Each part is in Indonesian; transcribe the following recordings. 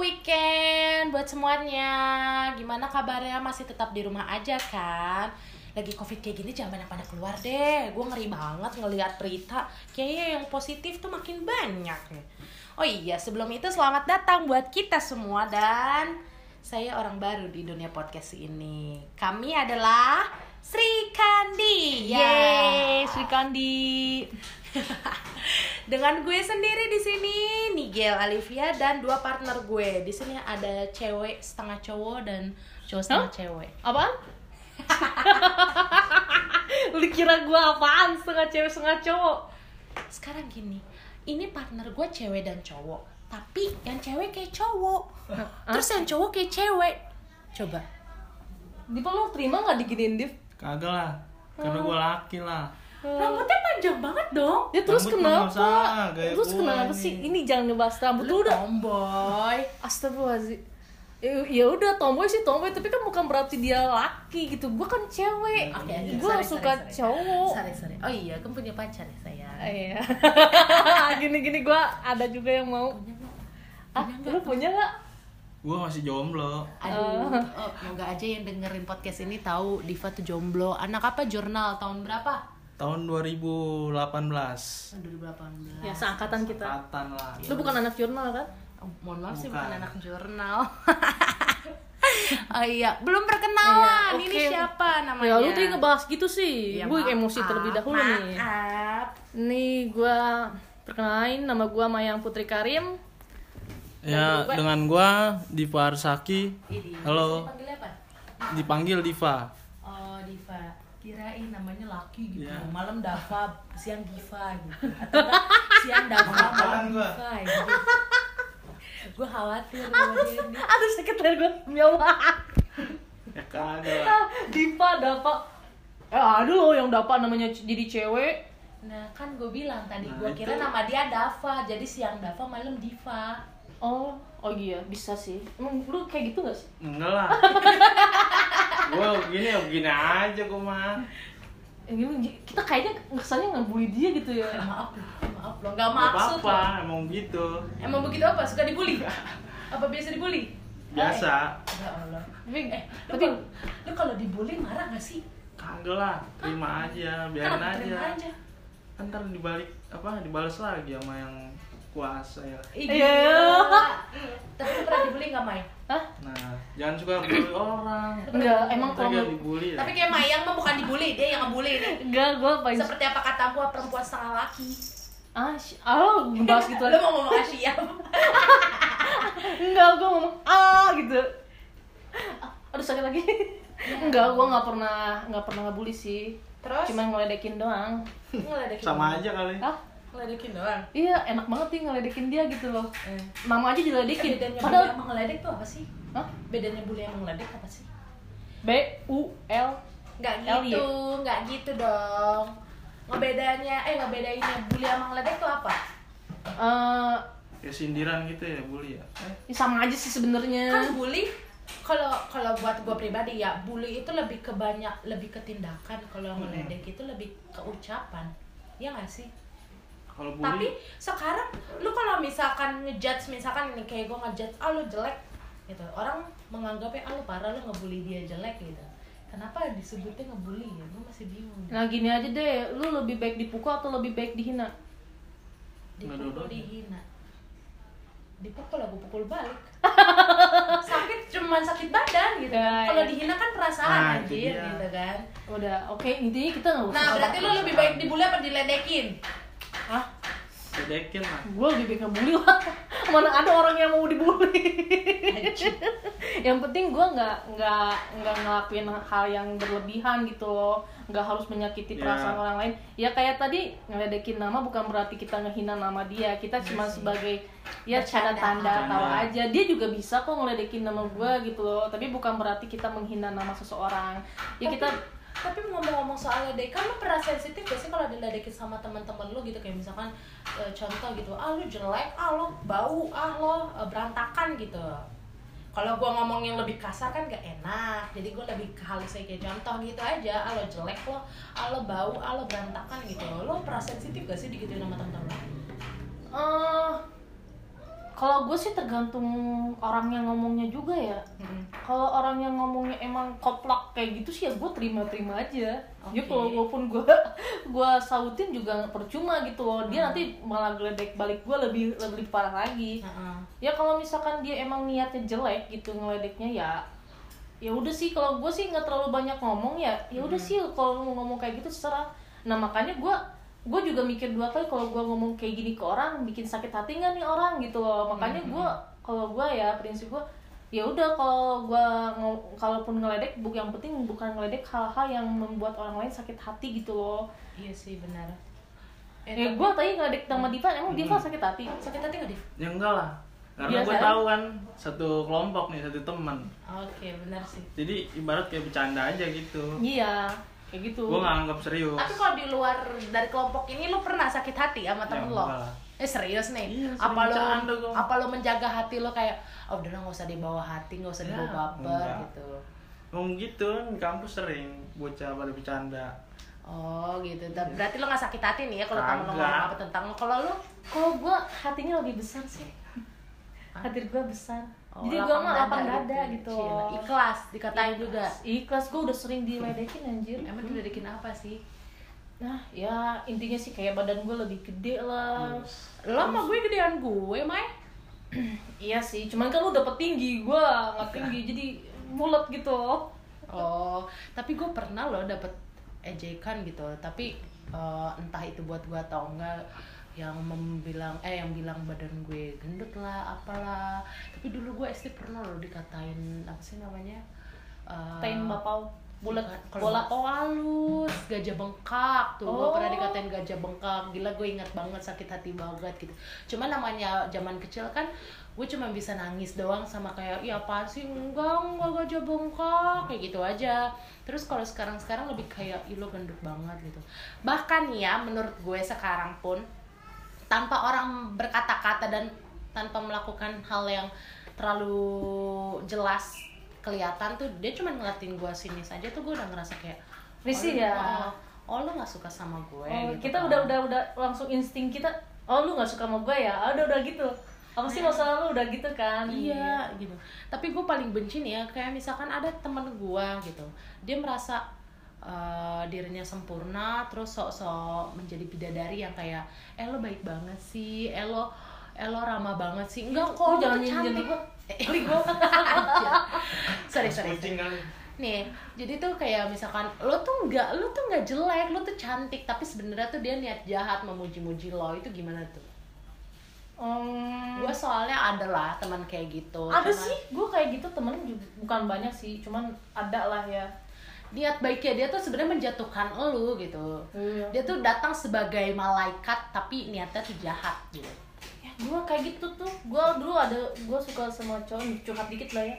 weekend buat semuanya. Gimana kabarnya? Masih tetap di rumah aja kan? Lagi covid kayak gini jangan banyak-banyak keluar deh. Gue ngeri banget ngelihat berita. Kayaknya yang positif tuh makin banyak nih. Oh iya, sebelum itu selamat datang buat kita semua dan saya orang baru di dunia podcast ini. Kami adalah Sri Kandi. Ya. Yeay, Sri Kandi. Dengan gue sendiri di sini, Nigel Alivia dan dua partner gue. Di sini ada cewek setengah cowok dan cowok setengah Hah? cewek. Apaan? Lu kira gua apaan? Setengah cewek, setengah cowok. Sekarang gini, ini partner gue cewek dan cowok. Tapi yang cewek kayak cowok. Terus yang cowok kayak cewek. Coba. Dipa lu terima gak diginiin Div? Kagak lah, karena gue laki lah. Rambutnya panjang banget dong. Ya terus Rambut kenapa? terus kenapa ini. sih? Ini jangan ngebahas rambut lu udah. tomboy. Astagfirullahaladzim. Ya, ya udah tomboy sih tomboy tapi kan bukan berarti dia laki gitu. Gua kan cewek. Oke, oke. Gua Sorry, suka sorry, cowok. Sorry, sorry. Oh iya, kamu punya pacar ya, saya. Iya. Gini-gini gua ada juga yang mau. Punya nggak? Ah, lu punya gak? Gue masih jomblo. Aduh, oh, moga aja yang dengerin podcast ini tahu Diva tuh jomblo. Anak apa jurnal tahun berapa? Tahun 2018. Tahun 2018. Ya, seangkatan kita. Angkatan lah. Lu bukan anak jurnal kan? Oh, mohon maaf sih Bukan. anak jurnal. oh iya, belum perkenalan. Iya, Ini oke. siapa namanya? Ya lu tuh ngebahas gitu sih. Ya, gue maaf, emosi terlebih dahulu nih. Maaf. Nih gua perkenalin nama gua Mayang Putri Karim. Ya, dengan gue Diva Arsaki. Ini. Halo. Dipanggil apa? Dipanggil Diva. Oh, Diva. Kirain namanya laki gitu. Iya. Malam Dava, siang Diva gitu. Atau enggak, siang Dava, malam? Diva gitu. Gue khawatir. Aduh sakit leher gua. Ya Allah. Ya kagak lah. Diva Dapa. Eh aduh yang Dapa namanya jadi cewek. Nah, kan gue bilang tadi, Nah, gue kira itu. nama dia Dava. Jadi siang Dava, malam Diva. Oh, oh iya bisa sih. Emang lu kayak gitu gak sih? Enggak lah. gue begini ya begini aja gue mah. Eh, gini, kita kayaknya kesannya ngebully dia gitu ya. Eh, maaf, maaf lo, gak Gak maksud apa-apa, loh. emang gitu. Emang begitu apa? Suka dibully? Apa biasa dibully? Biasa. Ya Allah. Tapi, Eh, lu tapi kalau lu kalau dibully marah gak sih? Kagak lah, terima aja, biarin Kenapa aja. aja. Kan ntar dibalik apa dibales lagi sama yang kuasa ya. Iya. Tapi lu pernah dibully gak, Mai? Hah? Nah, jangan suka bully orang. Enggak, emang kalau gak dibully ya. Tapi kayak Mayang mah bukan dibully, dia yang ngebully nih. enggak gua paling Seperti apa kata gua perempuan setengah laki. ah, si- ah ngebahas gitu Lu aja. mau ngomong Asia? Enggak, gua ngomong ah gitu. Aduh sakit lagi. Enggak, gua nggak pernah nggak pernah ngebully sih. Terus? Cuma ngeledekin doang. ngeledekin. sama aja kali. Hah? Ngeledekin doang. Iya, enak banget sih ngeledekin dia gitu loh. Eh. Mama aja diledekin. Bedanya bully Padahal sama ngeledek tuh apa sih? Hah? Bedanya bully sama ngeledek apa sih? B U L Nggak L, gitu, nggak gitu dong. Ngebedanya, eh ngebedainnya bully sama ngeledek tuh apa? eh Kayak sindiran gitu ya bully ya. Eh, ya sama aja sih sebenarnya. Kan bully kalau kalau buat gue pribadi ya bully itu lebih ke banyak lebih ke tindakan kalau Hmm. ngeledek itu lebih ke ucapan ya nggak sih kalau tapi bully sekarang lu kalau misalkan ngejudge misalkan ini kayak gue ngejudge ah lu jelek gitu. Orang menganggapnya ah lu parah lu ngebully dia jelek gitu. Kenapa disebutnya ngebully ya? Gue masih bingung. Nah gini aja deh, lu lebih baik dipukul atau lebih baik dihina? dipukul dihina. Dipukul aku pukul balik. Sakit cuman sakit badan gitu. Ya, kalau ya. dihina kan perasaan Nah, anjir gitu kan. Udah, oke. Intinya kita nggak usah. nah berarti lu lebih baik dibully apa diledekin sedekin lah. gue lebih baik ngebully lah. Mana ada orang yang mau dibully. yang penting gue nggak nggak nggak ngelakuin hal yang berlebihan gitu loh. Nggak harus menyakiti Ya. perasaan orang lain. Ya kayak tadi ngeledekin nama bukan berarti kita ngehina nama dia. Kita cuma sebagai ya cara tanda tahu aja. Dia juga bisa kok ngeledekin nama gue gitu loh. Tapi bukan berarti kita menghina nama seseorang. Ya Tapi- kita tapi ngomong-ngomong soal ledek lu pernah sensitif gak sih kalau diledekin sama teman-teman lu gitu? Kayak misalkan eh, contoh gitu ah lu jelek ah lu bau ah lo eh, berantakan gitu. Kalau gua ngomong yang lebih kasar kan gak enak. Jadi gua lebih ke halusnya kayak contoh gitu aja ah lo jelek lo ah lo bau ah lo berantakan gitu. Lo pernah sensitif gak sih digituin sama teman-teman lu? Kalau gue sih tergantung orang yang ngomongnya juga ya. Mm-mm. kalau orang yang ngomongnya emang koplak kayak gitu sih ya gue terima-terima aja. Ya Oke. kalau walaupun gue gue sautin juga percuma gitu loh. Dia nanti malah geledek balik gue lebih lebih parah lagi. Heeh. ya kalau misalkan dia emang niatnya jelek gitu ngeledeknya ya ya udah sih. Kalau gue sih nggak terlalu banyak ngomong ya ya udah sih kalau mau ngomong kayak gitu terserah. Nah makanya gue gue juga mikir dua kali kalau gue ngomong kayak gini ke orang bikin sakit hati nggak nih orang gitu loh makanya gue kalau gue ya prinsip gue ya udah kalau gue kalaupun ngeledek bu yang penting bukan ngeledek hal-hal yang membuat orang lain sakit hati gitu loh Iya sih benar. Eh, ya gue tadi ngeledek sama Diva emang Diva sakit hati sakit hati nggak, Div? Ya enggak lah. Karena Biasa gue ya? tahu kan satu kelompok nih, satu teman. Oke, benar sih. Jadi ibarat kayak bercanda aja gitu. iya kayak gitu Gue nggak anggap serius. Tapi kalau di luar dari kelompok ini lu pernah sakit hati sama Ya, temen lo? enggak lah. Eh serius nih? Iya, apa lo apa lo menjaga hati lo kayak oh udah nggak usah dibawa hati, nggak usah Ya, dibawa baper enggak. gitu. Ngomong gitu kan di kampus sering bocah pada bercanda. Oh gitu. Berarti lo nggak sakit hati nih ya kalau temen lo Kagak. ngomong apa tentang lo. Kalau lo kalau gue hatinya lebih besar sih hati gue besar oh, jadi gue mah lapang dada gitu, Cila. Ikhlas dikatain juga. ikhlas gue udah sering diledekin anjir Emang diledekin apa sih? nah ya intinya sih kayak badan gue lebih gede lah Lo sama gue gedean gue, Mai. iya sih cuman kan lu dapet tinggi gue nggak tinggi jadi mulut gitu Oh, tapi gue pernah loh dapet ejekan gitu. Tapi eh, entah itu buat gue atau enggak yang membilang eh yang bilang badan gue gendut lah apalah. Tapi dulu gue SD pernah loh dikatain apa sih namanya Eh, tain bapau bulat bola halus. Gajah bengkak tuh gue Oh. pernah dikatain gajah bengkak. Gila gue ingat banget sakit hati banget gitu. Cuma namanya zaman kecil kan gue cuma bisa nangis doang sama kayak ya apa sih? Enggak enggak gajah bengkak. Kayak gitu aja. Terus kalau sekarang sekarang lebih kayak ih lo gendut banget gitu. Bahkan ya menurut gue sekarang pun tanpa orang berkata-kata dan tanpa melakukan hal yang terlalu jelas kelihatan tuh dia cuma ngeliatin gue sini saja tuh gue udah ngerasa kayak Risih oh, ya? oh, oh lo nggak suka sama gue Oh, gitu kita kan. udah udah udah langsung insting kita oh lu nggak suka sama gue ya? Ah, udah udah gitu. Apa sih masalah lu? Udah gitu kan. Iya gitu. Tapi gue paling benci nih ya kayak misalkan ada temen gue gitu dia merasa eh, dirinya sempurna terus sok-sok menjadi bidadari yang kayak eh lo baik banget sih eh lo eh lo ramah banget sih. Enggak kok lo jangan cantik gue Eh, gue sorry sorry kali. nih jadi tuh kayak misalkan lo tuh nggak lo tuh nggak jelek lo tuh cantik tapi sebenarnya tuh dia niat jahat memuji-muji lo itu gimana tuh? Hmm, gue soalnya ada lah teman kayak gitu ada Cuman sih gue kayak gitu temen juga bukan banyak sih cuman ada lah ya niat baiknya dia tuh sebenarnya menjatuhkan lo gitu. Iya. dia tuh datang sebagai malaikat tapi niatnya tuh jahat gitu. Ya gue kayak gitu tuh. Gue dulu ada gue suka sama cowok curhat dikit lah ya.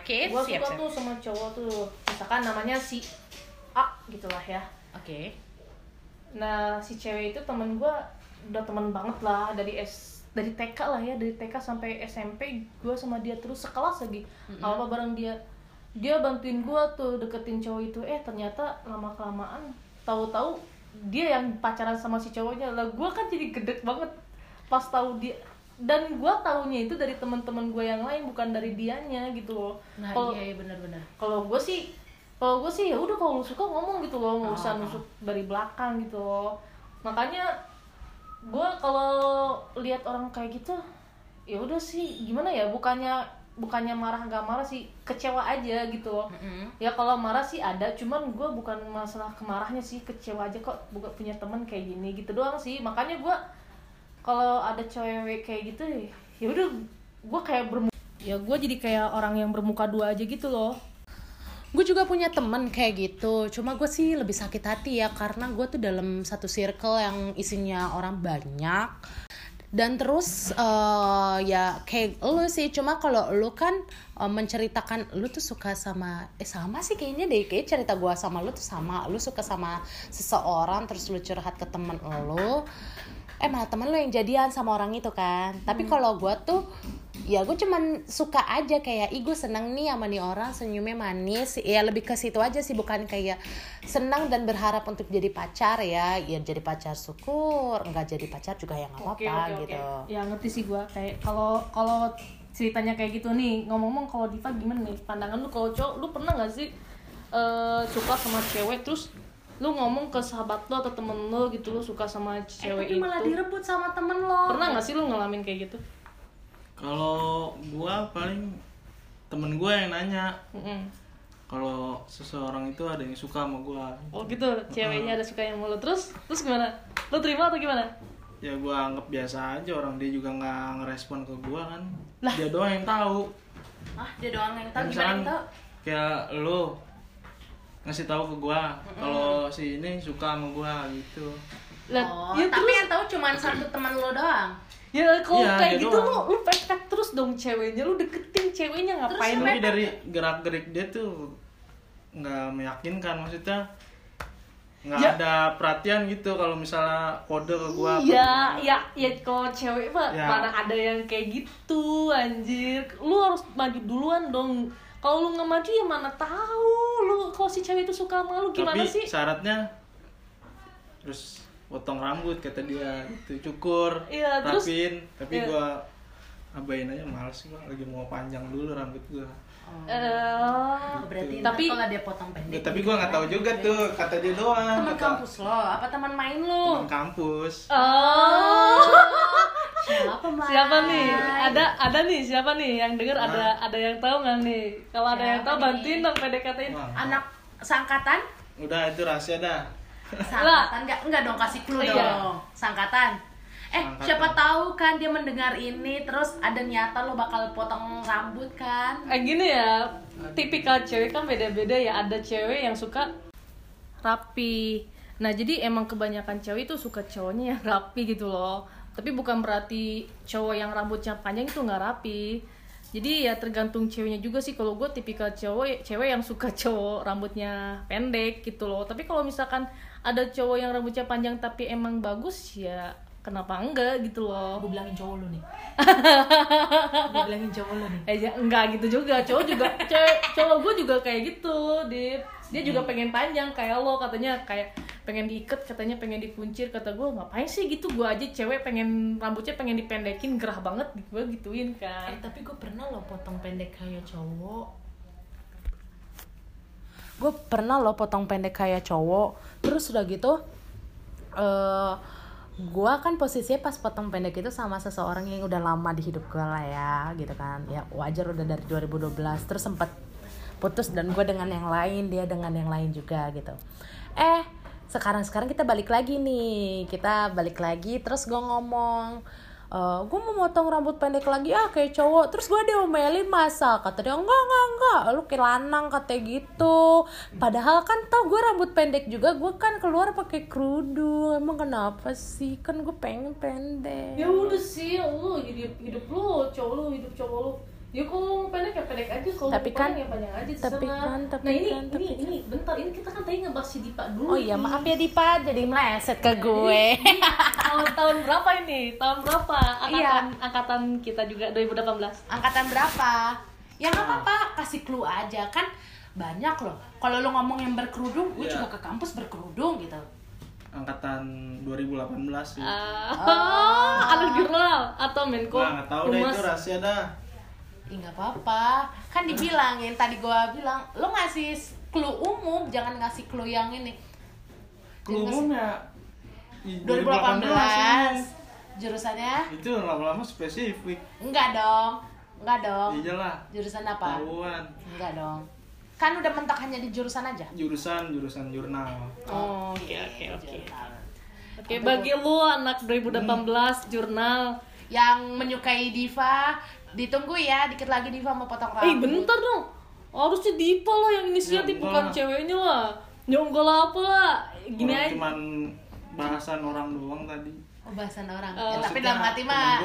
Oke gue siap suka siap. tuh sama cowok tuh misalkan namanya si A gitulah ya. Oke. Nah si cewek itu temen gue udah temen banget lah dari S dari TK lah ya dari TK sampai SMP gue sama dia terus sekelas lagi. Apa bareng dia dia bantuin gue tuh deketin cowok itu. Eh ternyata lama kelamaan tahu-tahu dia yang pacaran sama si cowoknya. Lah gue kan jadi gede banget pas tahu dia. Dan gue taunya itu dari teman-teman gue yang lain bukan dari dianya gitu loh. Nah Kalau- iya, iya benar-benar. kalau gue sih kalau gue sih ya udah kalau lu suka ngomong gitu loh nggak usah Ah. nusuk dari belakang gitu loh. Makanya gue kalau lihat orang kayak gitu ya udah sih gimana ya bukannya bukannya marah nggak marah sih kecewa aja gitu loh. Mm-mm. ya kalau marah sih ada cuman gue bukan masalah kemarahnya sih kecewa aja kok bukan punya teman kayak gini gitu doang sih. Makanya gue kalau ada cewek kayak gitu ya udah gue kayak bermuka ya gue jadi kayak orang yang bermuka dua aja gitu loh. Gue juga punya temen kayak gitu cuma gue sih lebih sakit hati ya karena gue tuh dalam satu circle yang isinya orang banyak dan terus eh, ya kayak lu sih cuma kalau lu kan eh, menceritakan lu tuh suka sama eh sama sih kayaknya deh. Kayak cerita gue sama lu tuh sama. Lu suka sama seseorang terus lu curhat ke temen lu. Eh malah temen lu yang jadian sama orang itu kan. Tapi kalau gue tuh ya gue cuman suka aja kayak ih gue seneng nih sama nih orang senyumnya manis. Ya lebih ke situ aja sih bukan kayak senang dan berharap untuk jadi pacar ya. Ya jadi pacar syukur nggak jadi pacar juga ya nggak Oke apa-apa oke oke. gitu. Ya ngerti sih gua. Kayak kalau kalau ceritanya kayak gitu nih ngomong-ngomong kalau Diva gimana nih? Pandangan lu kalau cowok lu pernah nggak sih eh, suka sama cewek terus lu ngomong ke sahabat lo atau temen lo gitu lu suka sama eh, cewek tapi itu? malah direbut sama temen lo. Pernah nggak sih lu ngalamin kayak gitu Kalau gua paling temen gua yang nanya. Mm-mm. kalau seseorang itu ada yang suka sama gua. oh gitu. Ceweknya ada suka yang mulu terus terus gimana? Lu terima atau gimana? Ya gua anggap biasa aja. Orang dia juga nggak ngerespon ke gua kan. Dia doang yang tahu. ah dia doang yang tahu. Gimana yang tahu? kayak lu ngasih tahu ke gua kalau si ini suka sama gua gitu. lah oh, ya tapi terus yang tahu cuma satu teman lo doang ya kalau Iya, kayak gitu lu lu pepet terus dong ceweknya lu deketin ceweknya ngapain lu Tapi dari gerak-gerik dia tuh nggak meyakinkan maksudnya nggak Ya. ada perhatian gitu kalau misalnya kode ke gua Iya, ya, ya kalau cewek mah Ya. mana ada yang kayak gitu, anjir. Lu harus maju duluan dong. Kalau lu nggak maju ya mana tahu lu kalau si cewek itu suka sama lu gimana tapi sih? syaratnya terus potong rambut kata dia. Gitu cukur Iya, terus- rapin. Tapi iya. gua abain aja males gua. Lagi mau panjang dulu rambut gua. Eh, berarti Tapi- tapi kalau dia potong Ya, pendek tapi gua nggak tahu juga tuh kata dia doang. Teman kata kampus lo apa teman main lo? Teman kampus. Oh, siapa Mai? siapa nih? Ada ada nih siapa nih yang denger? Ada ada yang tahu nggak nih? Kalau ada yang tahu bantuin dong PDKT-in. Anak sangkatan udah itu rahasia dah sangkatan enggak enggak dong kasih clue Iya. dong sangkatan eh Sangkatan. siapa tahu kan dia mendengar ini terus ada niatan lo bakal potong rambut kan Eh gini ya, tipikal cewek kan beda-beda ya. Ada cewek yang suka rapi. Nah jadi emang kebanyakan cewek itu suka cowoknya yang rapi gitu loh. Tapi bukan berarti cowok yang rambutnya panjang itu nggak rapi. Jadi ya tergantung ceweknya juga sih. Kalau gue tipikal cowok, cewek yang suka cowok rambutnya pendek gitu loh. Tapi kalau misalkan ada cowok yang rambutnya panjang tapi emang bagus ya kenapa enggak gitu loh. gue bilangin cowok lo nih. Gue bilangin cowok lo nih. Eh enggak gitu juga. Cowok juga cewek cowok gue juga kayak gitu dia dia juga pengen panjang kayak lo katanya kayak pengen diikat katanya pengen dikuncir. Kata gue ngapain sih gitu? Gue aja cewek pengen rambutnya pengen dipendekin gerah banget. Gue gituin eh kan tapi gue pernah lo potong pendek kayak cowok gue pernah lo potong pendek kayak cowok. Terus udah gitu eh gue kan posisinya pas potong pendek itu sama seseorang yang udah lama di hidup gue lah ya gitu kan. Ya wajar udah dari 2012 terus sempet putus dan gue dengan yang lain dia dengan yang lain juga gitu. Eh sekarang sekarang kita balik lagi nih. Kita balik lagi terus gue ngomong gue mau motong rambut pendek lagi. Ah kayak cowok. Terus gue diomelin masa? Kata dia enggak enggak enggak. Lu lanang kata gitu. Padahal kan tau gue rambut pendek juga gue kan keluar pakai kerudung. Emang kenapa sih? Kan gue pengen pendek. Ya udah sih lu hidup hidup lu cowok lu hidup cowok lu ya kalau mau pendek ya pendek aja kalau Tapi kan- panjang ya panjang aja tapi kan- tapi nah ini kan- ini tapi ini bentar ini kita kan tadi ngebahas si Dipa dulu oh iya nih. maaf ya Dipa jadi meleset ke gue. tahun tahun berapa ini? Tahun berapa? Angkatan Iya. angkatan kita juga 2018 angkatan berapa? Ya nggak apa-apa kasih clue aja. Kan banyak loh. Kalau lo ngomong yang berkerudung gue Iya. juga ke kampus berkerudung gitu. Angkatan 2018 sih. Oh, anak jurnal atau menko? Nah, nggak tahu deh itu rahasia dah Ih nggak apa-apa. Kan dibilangin tadi gue bilang lo ngasih clue umum jangan ngasih clue yang ini. Clue Jangan umumnya i- 2018 jurusannya? Itu lama-lama spesifik. Enggak dong enggak dong. Iya lah jurusan apa? tahuan. Enggak dong. Kan udah mentok hanya di jurusan aja? Jurusan jurusan jurnal. Oh oke oke oke. Oke bagi lu anak 2018 jurnal. Yang menyukai diva ditunggu ya dikit lagi diva mau potong rambut. Eh bentar dong. Harusnya Dipa lah yang inisiatif Ya, bukan ceweknya lah. Ya enggak lah apa lah? Gini Orang aja. cuman bahasan orang doang tadi. Oh bahasan orang. Eh, Ya, tapi dalam hati mah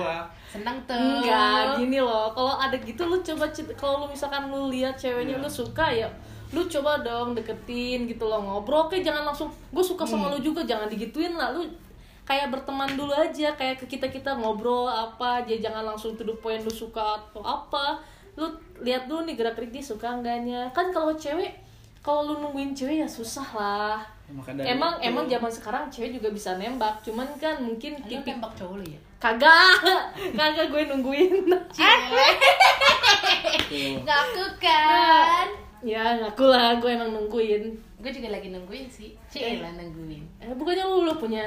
seneng tuh. Enggak, gini loh. Kalau ada gitu lu coba kalau lu misalkan lu lihat ceweknya Iya. lu suka ya lu coba dong deketin gitu loh. Ngobrol oke jangan langsung. Gue suka sama lu juga jangan digituin lah. Lu kayak berteman dulu aja kayak ke kita kita ngobrol apa aja jangan langsung to the point lu suka atau apa lu lihat dulu nih gerak gerik dia suka enggaknya kan kalau cewek kalau lu nungguin cewek ya susah lah emang itu- emang zaman sekarang cewek juga bisa nembak cuman kan mungkin tipik tembak cowok lu ya? kagak kagak gue nungguin. Tuh. Ngaku kan? ya ngaku lah gue emang nungguin Gue juga lagi nungguin sih. Cile nungguin. eh bukannya lu, lu punya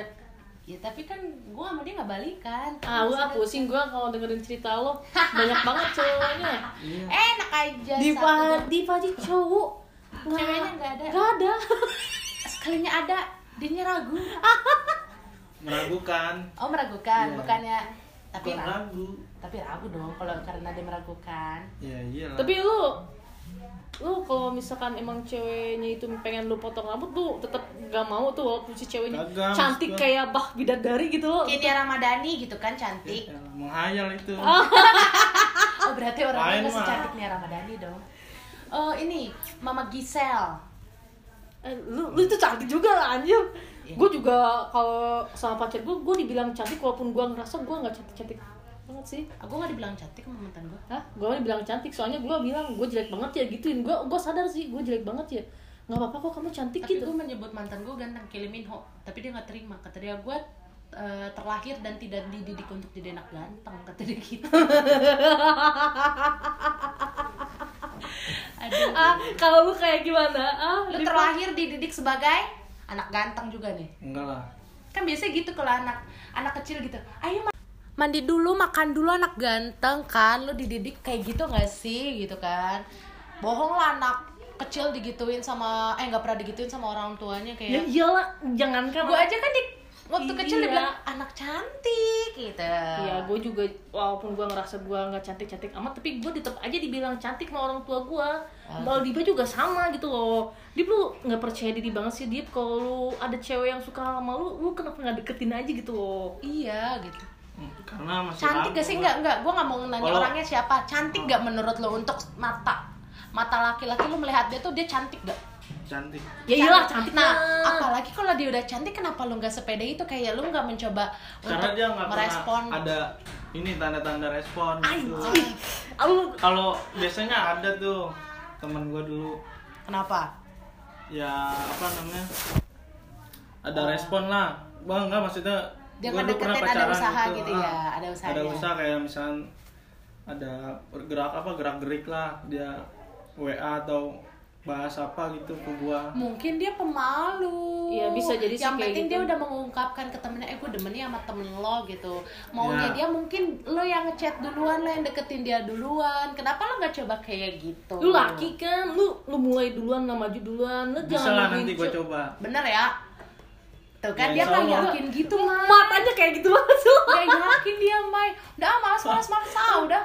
Ya tapi kan gue sama dia gak balikan. ah gue pusing gue kalau dengerin cerita lo banyak banget cowoknya Iya. Enak aja. Diva satu. Diva aja cowok Ceweknya nggak ada. nggak ada Sekalinya ada, dia ragu. meragukan Oh meragukan, Iya. bukannya tapi bukan ragu. ragu Tapi ragu dong kalau karena dia meragukan. ya iyalah tapi lu lu kalau misalkan emang ceweknya itu pengen lu potong rambut lu tetap gak mau tuh walaupun si ceweknya Kagak, cantik maksud gua. kayak bah bidadari gitu loh Kayak Nia Ramadhani gitu kan cantik. Ya, menghayal itu Oh berarti orangnya mah. secantik Nia Ramadhani dong. Oh ini Mama Gisel. Eh, lu lu itu cantik juga lah anjir Iya. gue juga kalau sama pacar gue gue dibilang cantik walaupun gue ngerasa gue nggak cantik cantik banget sih Aku nggak dibilang cantik sama mantan gue. Hah? Gue dibilang cantik soalnya gue bilang gue jelek banget ya gituin gue gue sadar sih gue jelek banget ya nggak apa-apa kok kamu cantik Tapi gitu gue menyebut mantan gue ganteng Kiliminho, tapi dia nggak terima. Kata dia gue eh, terlahir dan tidak dididik untuk jadi anak ganteng. Kata dia gitu. Aduh. ah kalau lu kayak gimana ah Lu terlahir dididik sebagai anak ganteng juga nih. enggak lah kan biasanya gitu kalau anak anak kecil gitu ayo mandi dulu makan dulu anak ganteng kan lu dididik kayak gitu nggak sih gitu kan bohong lah anak kecil digituin sama eh nggak pernah digituin sama orang tuanya ya kayak iyalah jangankan gue aja kan di waktu kecil Iya. dibilang anak cantik gitu Iya, gue juga walaupun gue ngerasa gue nggak cantik-cantik amat, tapi gue tetap aja dibilang cantik sama orang tua gue. Ah. Kalau Diba juga sama gitu loh. Dip lu nggak percaya diri banget sih Dip. Kalau lu ada cewek yang suka sama lu, lu kenapa nggak deketin aja gitu loh? iya gitu karena masih cantik gak sih? Nggak nggak. Gue nggak mau nanya Kalau- orangnya siapa. Cantik gak menurut lo untuk mata mata laki-laki? Lu melihat dia tuh dia cantik gak? Cantik. Ya iyalah cantik Nah, apalagi kalau dia udah cantik, kenapa lu nggak sepede itu? Kayak lu nggak mencoba karena untuk dia nggak merespon? ada ini tanda-tanda respon gitu. Kalau biasanya ada tuh teman gue dulu. Kenapa? ya apa namanya? Ada respon lah. Bang nggak maksudnya Dia gua pernah ngedeketin, ada usaha gitu ya, Ah, ada usahanya. ada usaha kayak misalnya ada bergerak apa gerak gerik lah dia WA atau bahas apa gitu ke gua Mungkin dia pemalu. Iya, bisa jadi sih Yang kayak penting gitu. dia udah mengungkapkan ke temennya, eh gue demennya sama temen lo gitu. Maunya Ya. dia mungkin lo yang ngechat duluan, lo yang deketin dia duluan. Kenapa lo nggak coba kayak gitu? lu laki kan, lu lu mulai duluan, lah maju duluan, lu bisa jangan lah nanti gua coba Bener ya? Tuh kan Ya, dia Allah. yakin gitu mah. matanya kayak gitu banget lu. Gak yakin dia Mai Udah ah, males males males ah udah